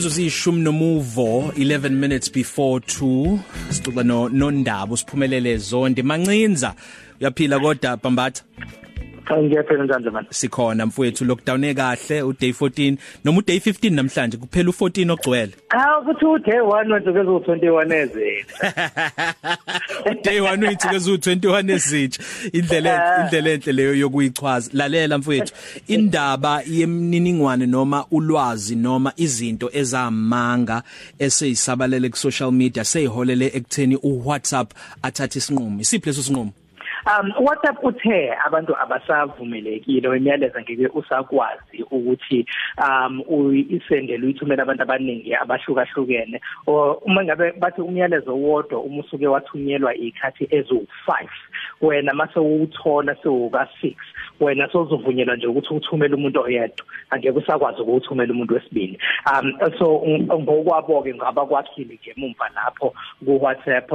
Imzuzu ishumi nomuvo 11 minutes before 2 sixoxa no nondaba usiphumelele zonke mancinza. Uyaphila kodwa bambatha? Ngiyaphela njani manje sikhona mfowethu. Lockdown ekahle u day 14 noma u day 15 namhlanje kuphela u14 ogcwele. Ah kuthi u day 1 wethu ke u21 ezini day 1 wethu ke u21 ezitsha. Indlela indlela enhle leyo yokuyichwaza. Lalela mfowethu. Indaba yemininingwane noma ulwazi noma izinto ezamanga eseyisabalele ku social media seyiholele ekutheni u WhatsApp athathe isinqumo. Isiphi leso sinqumo? Um WhatsApp uthe abantu abasavumelekile imiyalezo ngeke usakwazi ukuthi um uyisendele uyithumela abantu abaningi abahlukahlukene. Uma ngabe bathi umyalezo wodwa uma usuke wathunyelwa ikhathi ezu5 wena mase uwuthola sewuka 6 wena sozovunyelwa nje ukuthi uthumele umuntu oyedwa. Angeke usakwazi ukuthumela umuntu wesibili. Um so ngokwabo ke ngaba kwakhile nje emumva lapho ku WhatsApp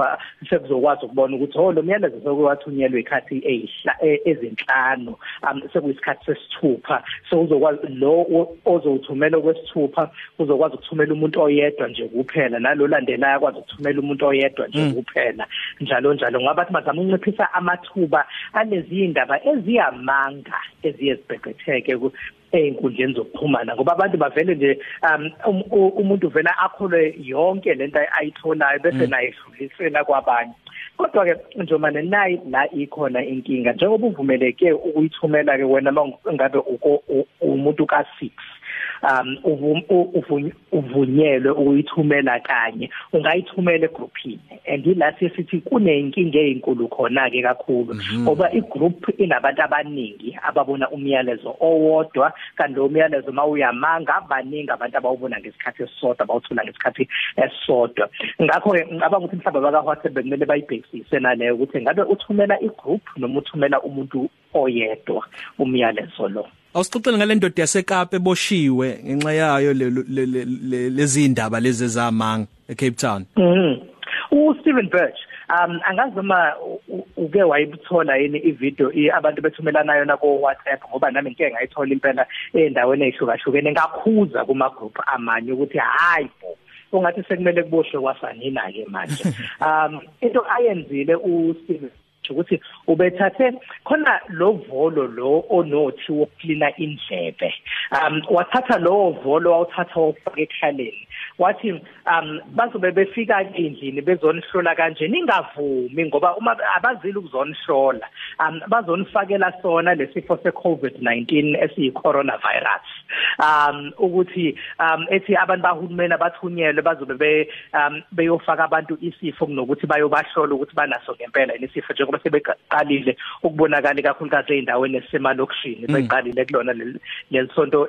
sekuzokwazi ukubona ukuthi oh lo myalezo sokwathunyelwa ikhathi eyihla e, ezinhlanu um sekuyisikhathi sesithupha. So uzokwazi lo ozowuthumela kwesithupha uzokwazi ukuthumela umuntu oyedwa nje kuphela. Nalo landelayo akwazi ukuthumela umuntu oyedwa nje mm. kuphela. Njalo njalo. Ngoba bathi bazama unciphisa amathuba alezi indaba eziyamanga eziye zibhebhetheke einkundleni zokuxhumana. Ngoba abantu bavele nje um umuntu vela akholwe yonke lento ayitholayo bese mm. naye edlulisela kwabanye. Kodwa ke njengoba nayi la ikhona inkinga. Njengoba uvumeleke ukuyithumela ke wena ngabe umuntu ka6 um uvunyelwe ukuyithumela kanye. Ungayithumela egroupini and ila sithi kunenkinga ezinkulu khona ke kakhulu mhm. ngoba igroup inabantu abaningi ababona umyalezo owodwa kanti lo myalezo mawuyamanga abaningi abantu abawubona ngesikhathi esisodwa bawuthola ngesikhathi esisodwa. Ngakho ke ngicabanga ukuthi mhlawumbe baka WhatsApp bekumele bayibhekisise naleyo ukuthi ngabe uthumela igroup noma uthumela umuntu oyedwa umyalezo lo. Awusixoxele ngale ndoda yaseKapa eboshiwe ngenxa yayo lezi indaba lezi zamanga eCape Town. Mhm. U Stephen Birch um angazi noma uke wayibuthola yini ivideo abantu bethumelana yona ko WhatsApp ngoba nami ngeke ngayithola impela endaweni ezihlukahlukene ngakhuza kuma group amanye ukuthi hayi bo ungathi sekumele kuboshwe kwasanina ke manje um into ayenzile u Stephen ukuthi ubethathe khona lo volo lo onothi wokuklina indlebe. Um wathatha lo volo wawuthatha wofaka ekhaleni wathi um bazobe befika endlini bezonihlola kanje ningavumi ngoba uma abazili ukuzonihlola um bazonifakela sona lesifo seCovid-19 esiyi coronavirus um ukuthi um ethi abantu bahulumeni abathunyelwe bazobe be um beyofaka abantu isifo kunokuthi bayobahlola ukuthi banaso ngempela lesifo njengoba sebeqalile ukubonakala kakhulukazi eindaweni esemalokishini mm. beqalile kulona lelsonto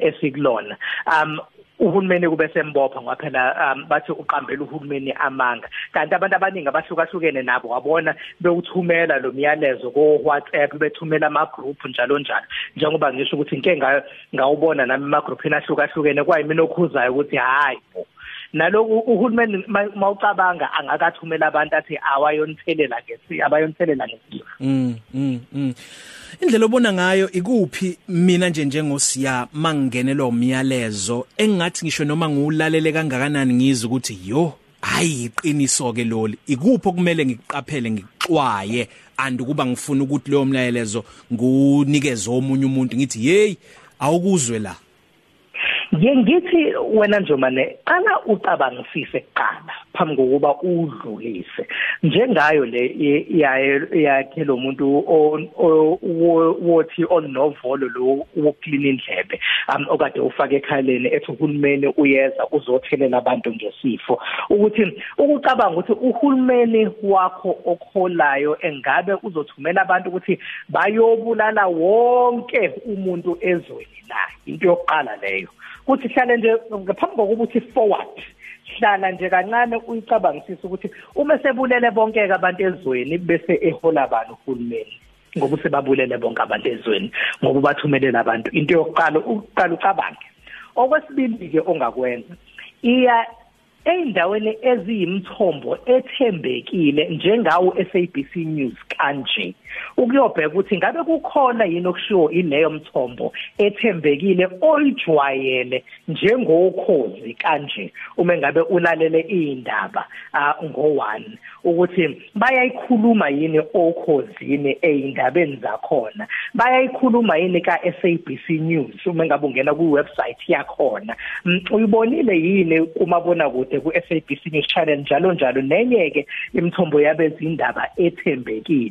esikulona. Um uhulumeni kube sembopha ngoba phela um, bathi uqambela uhulumeni amanga. Kanti abantu abaningi abahlukahlukene nabo wabona bewuthumela lo myalezo ko WhatsApp bethumela ama group njalo njalo. Njengoba ngisho ukuthi inke ngawubona nami ama group ahlukahlukene kwayimina okhuzayo ukuthi hayi naloku uhulumeni mawucabanga angakathumela abantu athi awayonithelela ngesi abayonithelela ngesi. Mm mm mm. Indlela obona ngayo ikuphi mina nje njengosiya mangingenelwa umyalezo engathi ngisho noma ngiwulalele kangakanani ngizwe ukuthi yo hayi iqiniso ke loli. Ikuphi okumele ngikuqaphele ngixwaye andikuba ngifuna ukuthi leyo mlayelezo ngunikeze omunye umuntu? Ngithi hey awukuzwe la. Ngithi wena njomane qala ucabangisise kuqala phambi kokuba udlulise. Njengayo le yakhe lo muntu wothi onovolo lo wokuklina indlebe um okade ufake ekhaleni ethi uhulumeni uyeza uzothelela abantu ngesifo. Ukuthi ukucabanga ukuthi uhulumeni wakho okholayo engabe uzothumela abantu ukuthi bayobulala wonke umuntu ezweni la into yokuqala leyo. Kuthi hlale nje ngaphambi kokuba uthi forward hlala nje kancane uyicabangisisa ukuthi uma sebulele bonke abantu ezweni bese ehola abantu uhulumeni? Ngoba sebabulele bonke abantu ezweni ngoba bathumelela abantu. Into yokuqala uqala ucabange. Okwesibili ke ongakwenza iya eindaweni eziyimthombo ethembekile njengawo SABC News. Kanje ukuyobheka ukuthi ngabe kukhona yini okushiwo ileyo mthombo ethembekile oyijwayele njengokhozi kanje uma ngabe ulalele indaba ngo1 ukuthi bayayikhuluma yini okhozini eindabeni zakhona? Bayayikhuluma yini ka SABC News uma ngabe ungena ku website yakhona uyibonile yini kumabona kude ku SABC News channel? Njalo njalo nenye ke imthombo yabezindaba ethembekile.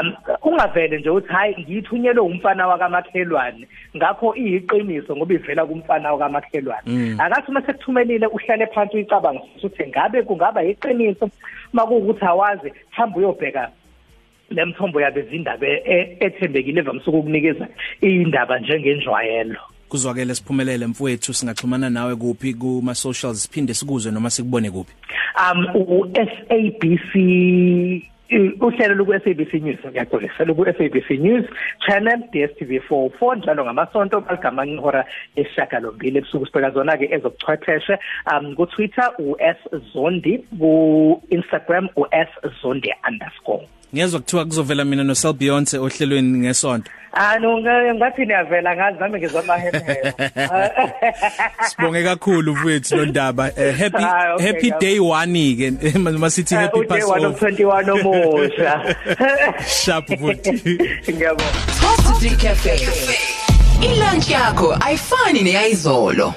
Um ungavele nje uthi hayi ngithunyelwe umfana wakamakhelwane. Ngakho iyiqiniso ngoba ivela kumfana wakamakhelwane. Akathi uma sekuthumelile uhlale phansi uyicabanga ukuthi ngabe kungaba yiqiniso makuwukuthi awazi hamba uyobheka lemthombo yabezindaba ethembekile evamise ukukunikeza indaba njengenjwayelo. Kuzwakele siphumelele mfowethu singaxhumana nawe kuphi kuma socials siphinde sikuzwe noma sikubone kuphi? Um u SABC uhlelo luku SABC News ngiyaxolisa luku SABC News channel DStv 44 njalo ngamasonto baligama ngihora esishagalombili ebusuku. Sibheka zona ke ezobuchwepheshe um ku Twitter u S Zondi ku Instagram u S Zondi underscore. Ngiyezwa kuthiwa kuzovela mina no Sel Beyonce ohlelweni ngesonto. Ah no ngathi niyavela ngazi nami ngizama hehe Sibonge kakhulu mfowethu lo ndaba. Happy ah, okay, happy day 1 ke masithi happy uh, Passover. day 1 of 21 omusha. Sharp futhi. Ngiyabonga. Coffee Cafe Ilunch yakho ayifani neyizolo